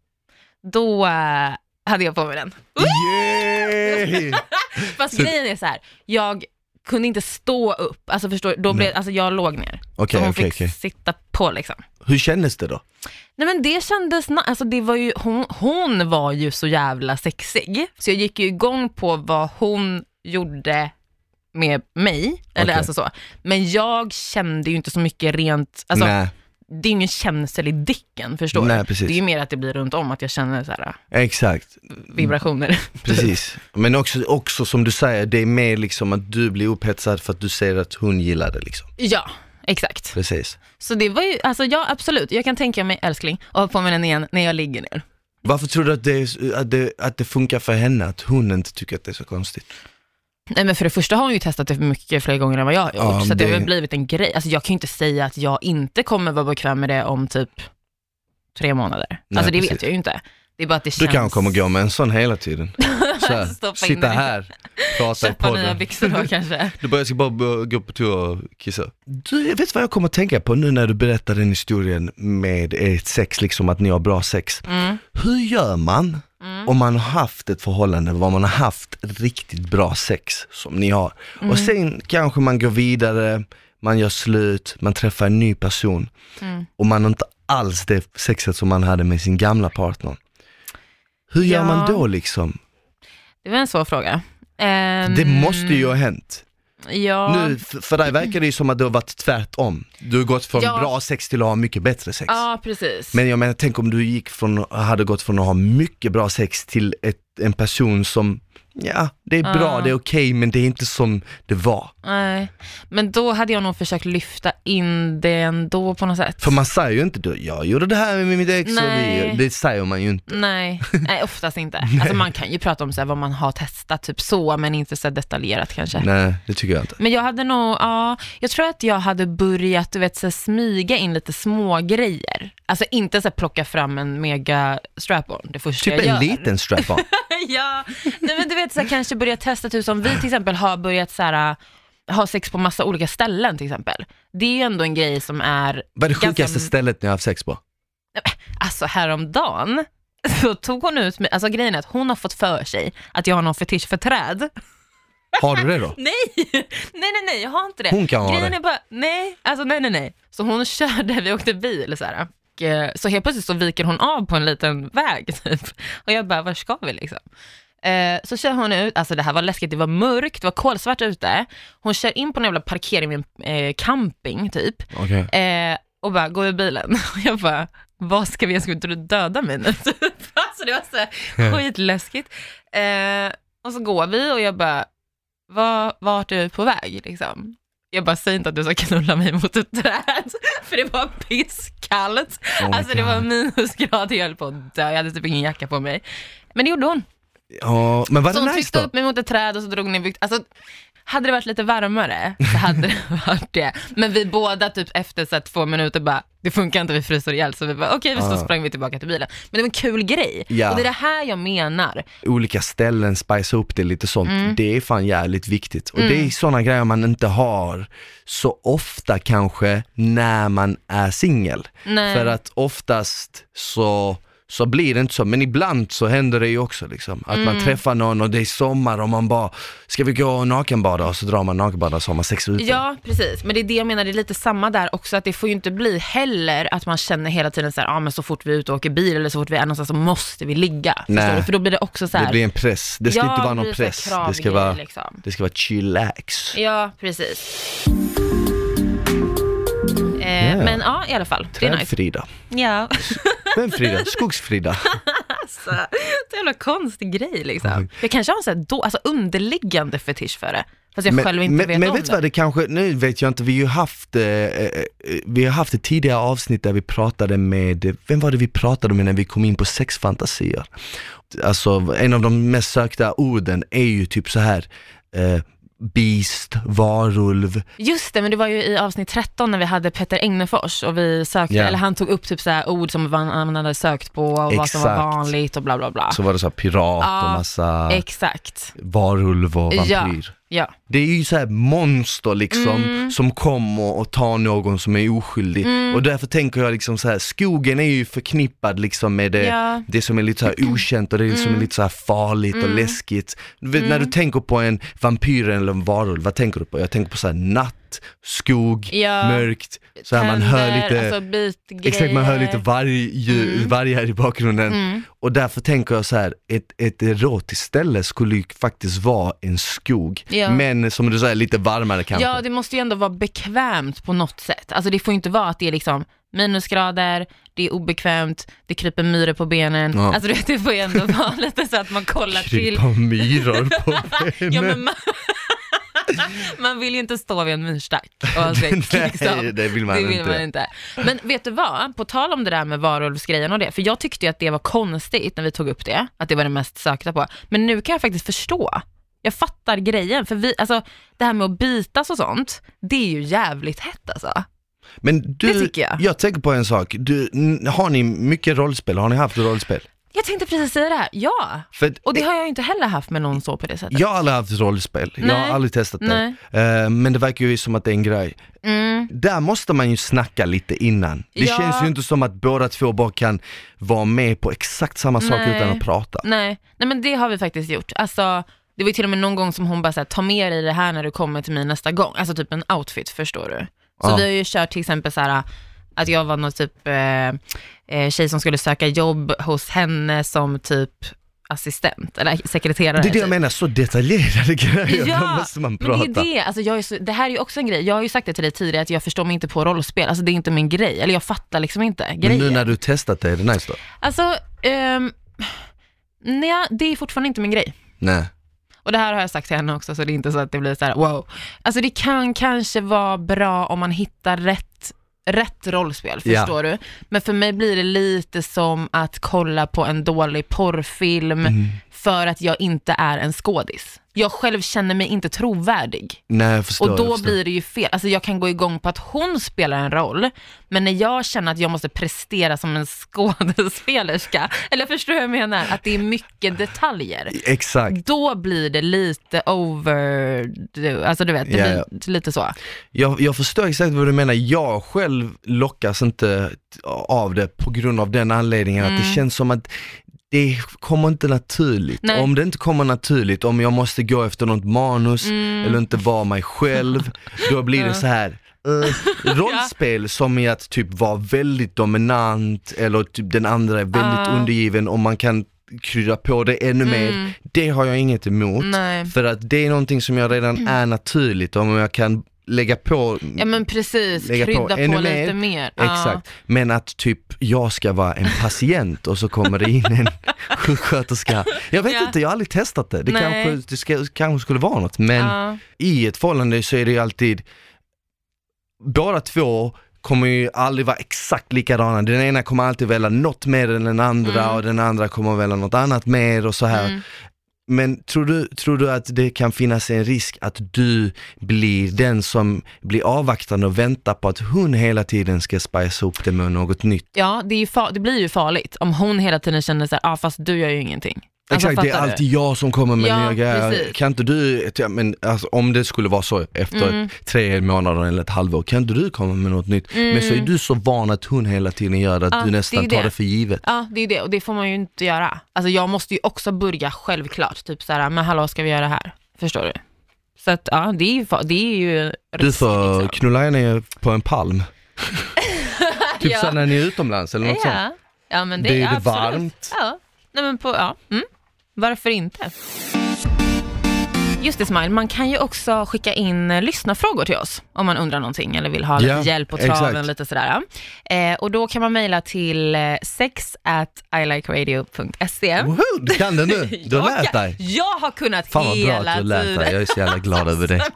då eh, hade jag på mig den. Fast Så- grejen är så här, jag kunde inte stå upp, alltså förstår då blev, alltså jag låg ner. Okej, så hon okej, fick okej. sitta på liksom. Hur kändes det då? Nej men det kändes, alltså det var ju, hon, hon var ju så jävla sexig. Så jag gick ju igång på vad hon gjorde med mig, eller alltså så. Men jag kände ju inte så mycket rent, alltså Nej, det är ingen känsel i dicken förstår Nej, du. precis. Det är ju mer att det blir runt om att jag känner så här exakt. vibrationer. Precis. Men också, också som du säger, det är mer liksom att du blir upphetsad för att du ser att hon gillar det liksom. ja, exakt. Precis. Så det var ju, alltså ja absolut, jag kan tänka mig älskling och ha på mig den igen när jag ligger ner. Varför tror du att det, att, det, att det funkar för henne, att hon inte tycker att det är så konstigt? Nej men för det första har hon ju testat det mycket fler gånger än vad jag har gjort, Ja, så att det har det- väl blivit en grej. Alltså jag kan ju inte säga att jag inte kommer vara bekväm med det om typ tre månader. Nej, alltså det precis. vet jag ju inte. Det är bara att det Du känns... kanske kommer gå med en sån hela tiden. Så här, sitta här, prata i Köpa nya podden. byxor då kanske. Du bara, jag ska bara gå på toa och kissa. Du, jag vet vad jag kommer att tänka på nu när du berättar den historien med ert sex, liksom att ni har bra sex. Mm. Hur gör man Mm. om man har haft ett förhållande var man har haft riktigt bra sex som ni har. Mm. Och sen kanske man går vidare, man gör slut, man träffar en ny person Mm. och man har inte alls det sexet som man hade med sin gamla partner. Hur gör Ja. man då liksom? Det var en svår fråga. Ehm, Det måste ju ha hänt. Ja, Nu, för dig verkar det ju som att det har varit tvärtom. Du har gått från Ja. bra sex till att ha mycket bättre sex. ja precis. Men jag menar, tänk om du gick från, hade gått från att ha mycket bra sex till ett, en person som, ja, det är bra, Ja. det är okej, men det är inte som det var. Nej, men då hade jag nog försökt lyfta in det ändå på något sätt. För man säger ju inte du, jag gjorde det här med mitt ex och Nej. vi, det säger man ju inte. Nej, nej oftast inte. Alltså man kan ju prata om så här, vad man har testat, typ så, men inte så här detaljerat kanske. Nej, det tycker jag inte. Men jag hade nog, ja, jag tror att jag hade börjat, du vet, så här, smyga in lite små grejer. Alltså inte så här, plocka fram en mega strap-on det första Typ jag en gör. liten strap-on. ja, nej men du vet så här, kanske börja testa, typ som vi till exempel har börjat så här, ha sex på massa olika ställen till exempel. Det är ju ändå en grej som är Vad är det ganska- sjukaste stället ni har haft sex på? Alltså häromdagen så tog hon ut mig, alltså grejen är att hon har fått för sig att jag har någon fetisch för träd. Har du det då? Nej, nej, nej, nej, jag har inte det. Hon kan ha Grejen det. är bara, nej, alltså nej, nej, nej. Så hon körde, vi åkte bil så här. Och, eh, så helt plötsligt så viker hon av på en liten väg typ. Och jag bara, var ska vi liksom? Eh, så kör hon ut, alltså det här var läskigt, det var mörkt, det var kolsvart ute. Hon kör in på en jävla parkering vid en eh, camping typ. Okej. Eh, och bara, gå ur bilen. Och jag bara, vad ska vi, jag ska inte du döda mig nu? alltså det var så här skitläskigt. Och så går vi och jag bara, var, vart är du på väg liksom? Jag bara, säg inte att du ska knulla mig mot ett träd, för det var pisskallt. Oh alltså det var minusgrader, jag höll på att dö, jag hade typ ingen jacka på mig. Men det gjorde hon. Ja, men var Så det hon nice tryckte då? upp mig mot ett träd och så drog ner bykt. Alltså, hade det varit lite varmare så hade det varit det. Men vi båda typ efter så två minuter bara, det funkar inte, vi fryser ihjäl. Så vi bara, okej, så Ja. sprang vi tillbaka till bilen. Men det var en kul grej. Ja. Och det är det här jag menar. Olika ställen, spice upp det lite sånt. Mm. Det är fan jävligt viktigt. Och det är sådana grejer man inte har så ofta kanske när man är singel. För att oftast så så blir det inte så, men ibland så händer det ju också liksom. Att man Mm. träffar någon och det är sommar och man bara, ska vi gå och nakenbada? Och så drar man nakenbada och så har man sex ute. Ja, precis. Men det är det jag menar, det är lite samma där också, att det får ju inte bli heller att man känner hela tiden så här, ja ah, men så fort vi är ute och åker bil eller så fort vi är någonstans så måste vi ligga. Nej. Förstår du? För då blir det också så här, Det blir en press, det ska ja, inte vara någon press. Det ska vara, liksom. det ska vara chillax. Ja, precis. Ja. Men ja, i alla fall. Det är nice. Trädfrida. Ja, Vem Frida? Skogsfrida? alltså, det är en jävla konstig grej liksom. Jag kanske har en sån här då, alltså underliggande fetisch för det. Fast jag själv inte men, vet men om vet du vad, det kanske, nu vet jag inte, vi har ju haft, eh, eh, vi har haft ett tidigare avsnitt där vi pratade med, vem var det vi pratade med när vi kom in på sexfantasier? Alltså en av de mest sökta orden är ju typ så här eh, beast, varulv, Just det, men det var ju i avsnitt 13 när vi hade Petter Egnefors och vi sökte, Ja. eller han tog upp typ så här ord som man, hade sökt på och vad som var Exakt. vanligt och bla bla bla. så var det så pirat Ja, och massa Exakt. varulv och vampyr. Ja. Det är ju så här monster liksom Mm. som kommer och tar någon som är oskyldig och därför tänker jag liksom så här, skogen är ju förknippad liksom med det, Ja. det som är lite så här okänt och det som Mm. är lite så här farligt och läskigt. Du vet, När du tänker på en vampyr eller en varulv, vad tänker du på? Jag tänker på så här natt, skog, Ja. mörkt, så här man hör lite alltså. Exakt, man hör lite varg, Mm. vargar i bakgrunden. Mm. Och därför tänker jag så här, ett, ett erotiskt ställe skulle ju faktiskt vara en skog. Ja. Men som du säger, lite varmare kanske. Ja, det måste ju ändå vara bekvämt på något sätt. Alltså det får ju inte vara att det är liksom minusgrader, det är obekvämt, det kryper myror på benen. Ja. Alltså det får ju ändå vara lite så att man kollar till. Krypa myror på benen. Ja, men man, man vill ju inte stå vid en myrstack och ha sex, Nej, liksom. det vill man det vill inte. Man inte. Men vet du vad, på tal om det där med varulvsgrejen och det, för jag tyckte ju att det var konstigt när vi tog upp det, att det var det mest sökta på. Men nu kan jag faktiskt förstå. Jag fattar grejen, för vi, alltså det här med att bitas och sånt, det är ju jävligt hett alltså. Men du, tycker jag. tänker på en sak, du, har ni mycket rollspel? Har ni haft rollspel? Jag tänkte precis säga det här, ja. För Och det har jag ju inte heller haft med någon så på det sättet. jag har aldrig haft rollspel, jag Nej. har aldrig testat det. Nej. Eh, men det verkar ju som att det är en grej. Mm. Där måste man ju snacka lite innan. Det Ja. känns ju inte som att båda två bara kan vara med på exakt samma sak Nej. utan att prata. Nej, nej men det har vi faktiskt gjort. Alltså, det var ju till och med någon gång som hon bara såhär, ta med dig det här när du kommer till mig nästa gång. Alltså typ en outfit, förstår du? Så Ja. vi har ju kört till exempel så här att jag var någon typ eh, eh, tjej som skulle söka jobb hos henne som typ assistent, eller sekreterare. Det är det jag typ. menar, så detaljerade grejer, Ja, då måste man Men prata. det är det, alltså jag är så, det här är ju också en grej, jag har ju sagt det till dig tidigare att jag förstår mig inte på rollspel, alltså det är inte min grej, eller jag fattar liksom inte Men grejen. nu när du testat det, är det nice då? Alltså, ehm, nej, det är fortfarande inte min grej. Nej. Och det här har jag sagt till henne också, så det är inte så att det blir så här: wow. Alltså det kan kanske vara bra om man hittar rätt rätt rollspel, förstår du? Men för mig blir det lite som att kolla på en dålig porrfilm Mm. För att jag inte är en skådis. Jag själv känner mig inte trovärdig. Nej, jag förstår. Och jag då förstår. blir det ju fel. Alltså jag kan gå igång på att hon spelar en roll, men när jag känner att jag måste prestera som en skådespelerska, eller förstår du vad jag menar? Att det är mycket detaljer. Exakt. Då blir det lite over, alltså du vet, det Ja, blir lite så. Jag, jag förstår exakt vad du menar. Jag själv lockas inte av det på grund av den anledningen att det känns som att det kommer inte naturligt. Nej. Om det inte kommer naturligt, om jag måste gå efter något manus eller inte vara mig själv, då blir det så här. eh, rollspel som är att typ vara väldigt dominant eller typ den andra är väldigt Ja. undergiven och man kan krydda på det ännu mer. Det har jag inget emot. Nej. För att det är någonting som jag redan är naturligt, om jag kan lägga på Ja men precis, Lägga på krydda på, ännu lite mer. mer. Ja. Exakt, men att typ jag ska vara en patient och så kommer det in en sjuksköterska. Jag vet Ja. inte, jag har aldrig testat det. Det Nej. kanske, det ska, kanske skulle vara något, men Ja. i ett förhållande så är det ju alltid, båda två kommer ju aldrig vara exakt likadana. Den ena kommer alltid välja något mer än den andra Mm. och den andra kommer välja något annat mer och så här. Men tror du, tror du att det kan finnas en risk att du blir den som blir avvaktande och väntar på att hon hela tiden ska spicea upp det med något nytt? Ja, det, är ju det blir ju farligt om hon hela tiden känner så här, ah, fast du gör ju ingenting. Alltså, Exakt, det är fattar du? alltid jag som kommer med Ja, nya grejer. precis. Kan inte du, ja, men alltså, om det skulle vara så efter Mm. tre månader eller ett halvår, kan inte du komma med något nytt? Men så är du så van att hon hela tiden gör det, att Ja, du det nästan ju tar det. det för givet. Ja, det är det och det får man ju inte göra. Alltså jag måste ju också börja självklart, typ så här, men hallå ska vi göra det här? Förstår du? Så att ja, det är ju, det är ju Du får liksom. knulla ner på en palm. typ Ja. så när ni är utomlands eller något sånt. Ja, ja men det, Det är ja, det varmt. Ja, nej men på, ja. Mm. Varför inte? Just det Smile, man kan ju också skicka in eh, lyssnarfrågor till oss om man undrar någonting eller vill ha lite Ja, hjälp på traven, exakt. lite sådär. Eh, och då kan man mejla till eh, sex at ilikeradio.se. Woho, du kan det nu, du har lärt dig. Jag har kunnat Fan vad bra hela att du lärt dig, jag är så jävla glad över det.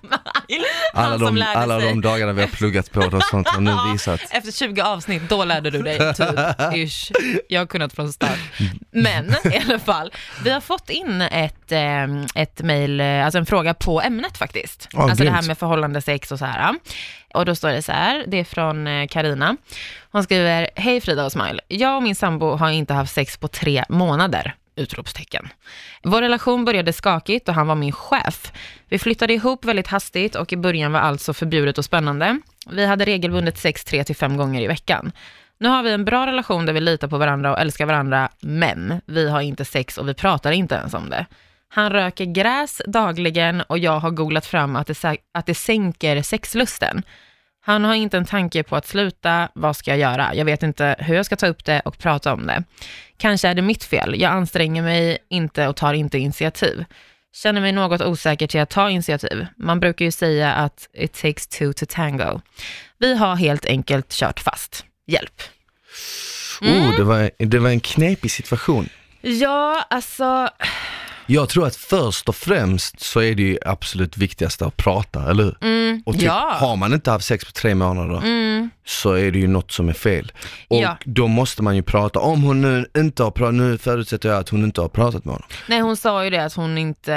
Alla de, alla de dagarna vi har pluggat på och sånt har nu visat. Efter 20 avsnitt, då lärde du dig typ, ish. Jag har kunnat från start. Men i alla fall, vi har fått in ett, eh, ett mejl, alltså en fråga på ämnet faktiskt. Ja, alltså det här med förhållande sex och så här. Och då står det så här, det är från eh, Karina. Hon skriver, hej Frida och Smile. Jag och min sambo har inte haft sex på tre månader. Utropstecken. Vår relation började skakigt och han var min chef. Vi flyttade ihop väldigt hastigt och i början var allt så förbjudet och spännande. Vi hade regelbundet sex tre till fem gånger i veckan. Nu har vi en bra relation där vi litar på varandra och älskar varandra, men vi har inte sex och vi pratar inte ens om det. Han röker gräs dagligen och jag har googlat fram att det, att det sänker sexlusten. Han har inte en tanke på att sluta, vad ska jag göra? Jag vet inte hur jag ska ta upp det och prata om det. Kanske är det mitt fel, jag anstränger mig inte och tar inte initiativ. Känner mig något osäker till att ta initiativ. Man brukar ju säga att it takes two to tango. Vi har helt enkelt kört fast. Hjälp. Mm. Oh, det, var, det var en knepig situation. Ja, alltså, Jag tror att först och främst så är det ju absolut viktigaste att prata, eller hur? mm, Och typ, ja. har man inte haft sex på tre månader Mm, så är det ju något som är fel. Och Ja. då måste man ju prata, om hon nu inte har pratat, nu förutsätter jag att hon inte har pratat med honom. nej, hon sa ju det att hon inte,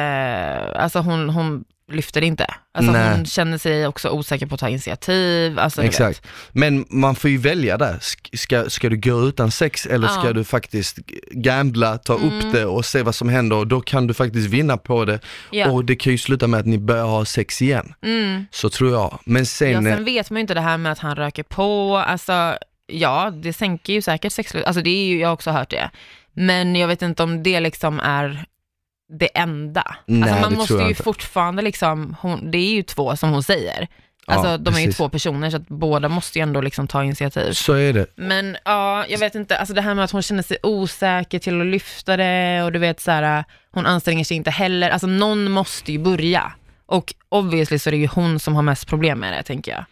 alltså hon, hon lyfter inte. Alltså Nej. hon känner sig också osäker på att ta initiativ. Alltså, Exakt. Vet. Men man får ju välja där, Sk- ska, ska du gå utan sex eller ska Ja. Mm. du faktiskt gambla, ta upp det och se vad som händer och då kan du faktiskt vinna på det Ja. och det kan ju sluta med att ni börjar ha sex igen. Mm. Så tror jag. Men Ja, sen, sen vet man ju inte det här med att han röker på, alltså ja, det sänker ju säkert sexlust, alltså det är ju, jag har också hört det. Men jag vet inte om det liksom är det enda. Nej, alltså man det måste ju fortfarande liksom, hon, det är ju två som hon säger. Ja, Alltså de är ju två personer så att båda måste ju ändå liksom ta initiativ. så är det. Men ja, jag vet inte, alltså det här med att hon känner sig osäker till att lyfta det och du vet så här, hon anstränger sig inte heller. Alltså någon måste ju börja. Och obviously så är det ju hon som har mest problem med det, tänker jag.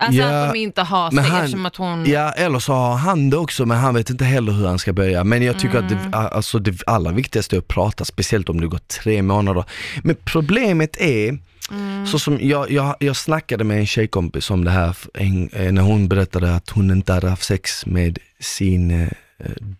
Alltså Ja, att de inte har sex han- eftersom att hon... Ja, eller så har han det också, men han vet inte heller hur han ska börja. Men jag tycker att Mm. det, alltså det allra viktigaste är att prata, speciellt om det går tre månader. Men problemet är, Mm. så som jag, jag, jag snackade med en tjejkompis om det här en, eh, när hon berättade att hon inte hade haft sex med sin eh,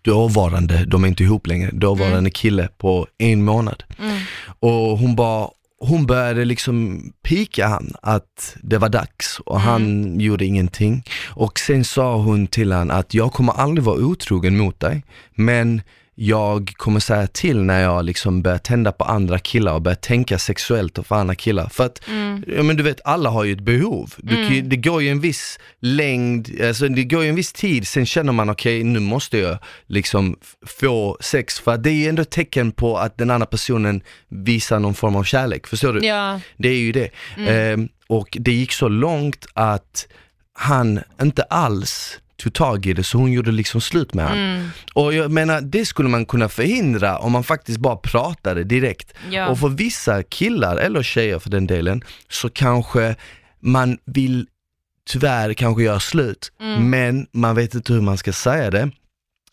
dåvarande, de är inte ihop längre, dåvarande kille på en månad. Mm. Och hon bara, hon började liksom pika han att det var dags och han gjorde ingenting. Och sen sa hon till han att jag kommer aldrig vara otrogen mot dig, men jag kommer säga till när jag liksom börjar tända på andra killar och börjar tänka sexuellt för andra killar. För att, ja men du vet, alla har ju ett behov. Du ju- det går ju en viss längd, alltså det går ju en viss tid, sen känner man okej, nu måste jag liksom få sex. För det är ju ändå ett tecken på att den andra personen visar någon form av kärlek, förstår du? Ja, Det är ju det. Ehm, och det gick så långt att han inte alls tog tag i det, så hon gjorde liksom slut med honom. mm. Och jag menar, det skulle man kunna förhindra om man faktiskt bara pratade direkt. ja. Och för vissa killar, eller tjejer för den delen, så kanske man vill tyvärr kanske göra slut, Mm. men man vet inte hur man ska säga det.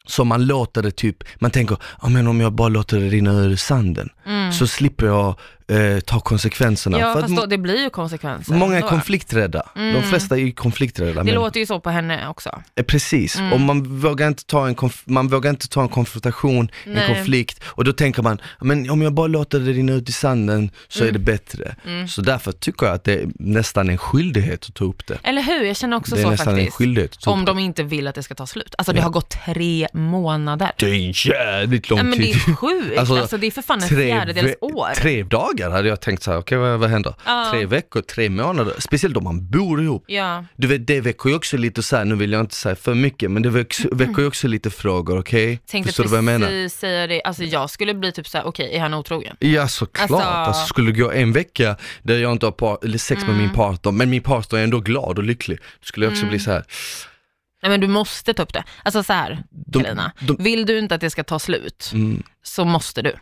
Så man låter det typ, man tänker, ja men om jag bara låter det rinna ur sanden, Mm. så slipper jag eh, ta konsekvenserna. Ja, För fast då, det blir ju konsekvenser. många är ändå. konflikträdda, de Mm. flesta är ju konflikträdda. Det men- låter ju så på henne också. Eh, Precis, Mm. och man vågar, inte ta en konf- man vågar inte ta en konfrontation, Nej. en konflikt och då tänker man, men om jag bara låter det rinna ut i sanden så Mm. är det bättre. Mm. Så därför tycker jag att det är nästan en skyldighet att ta upp det. Eller hur? Jag känner också det är så nästan en faktiskt. skyldighet att ta Om upp det. de inte vill att det ska ta slut. Alltså det Ja. har gått tre månader. Det är jävligt lång Nej, men det tid. är sjukt. Alltså, Alltså, det är för fan en fjärdedels år. Tre dagar hade jag tänkt så här, okej vad, vad händer? Ja. Tre veckor, tre månader, speciellt om man bor ihop. Ja, Du vet, det väcker ju också lite så här, nu vill jag inte säga för mycket, men det väcker, väcker ju också lite frågor, okej? tänkte Förstår du vad jag menar? säga det. Alltså jag skulle bli typ såhär, okej, är han otrogen? Ja såklart, Alltså- alltså, skulle det gå en vecka där jag inte har par- eller sex med Mm. min partner, men min partner är ändå glad och lycklig, då skulle jag också Mm. bli så här. Nej men du måste ta upp det. Alltså så här, de- Vill du inte att det ska ta slut, Mm, så måste du.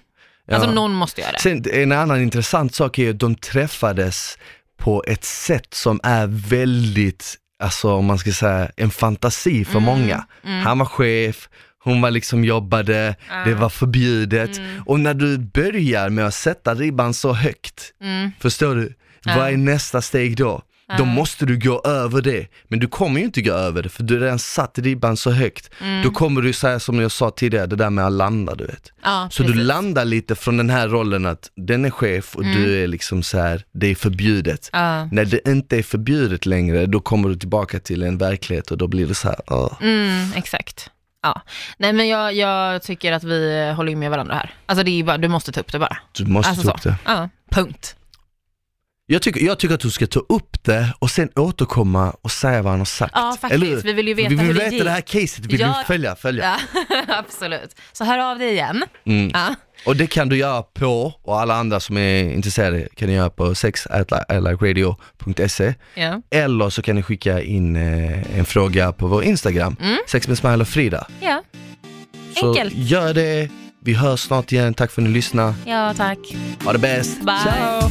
Ja. Alltså någon måste göra det. Sen en annan intressant sak är ju att de träffades på ett sätt som är väldigt, alltså om man ska säga en fantasi för Mm, många. mm. Han var chef, hon var liksom jobbade, Ja. det var förbjudet. Mm. Och när du börjar med att sätta ribban så högt, Mm. förstår du? Vad är nästa steg då? Då måste du gå över det, men du kommer ju inte gå över det för du har redan satt ribban så högt. Mm. Då kommer du säga som jag sa tidigare, det där med att landa du vet. Ja, Så du precis. landar lite från den här rollen att den är chef och Mm. du är liksom så här, det är förbjudet. Ja. När det inte är förbjudet längre, då kommer du tillbaka till en verklighet och då blir det så här, åh. Mm, exakt. Ja. Nej men jag, jag tycker att vi håller med varandra här. Alltså det är bara, du måste ta upp det bara. du måste Alltså ta så. upp det. Ja, punkt. Jag tycker, jag tycker att du ska ta upp det och sen återkomma och säga vad han har sagt. Ja Eller faktiskt, vi vill ju veta vi vill hur det veta gick. det här caset, vill Ja. vi följa, följa. Ja, absolut. Så hör av dig igen. Mm. Ja. Och det kan du göra på, och alla andra som är intresserade kan göra på sex.ilikeradio.se Ja. eller så kan ni skicka in eh, en fråga på vår Instagram, Mm. sex med Smile och Frida. ja. Så Enkelt. gör det, vi hörs snart igen, tack för att ni lyssnade. Ja, tack. Ha det bäst, Bye. ciao!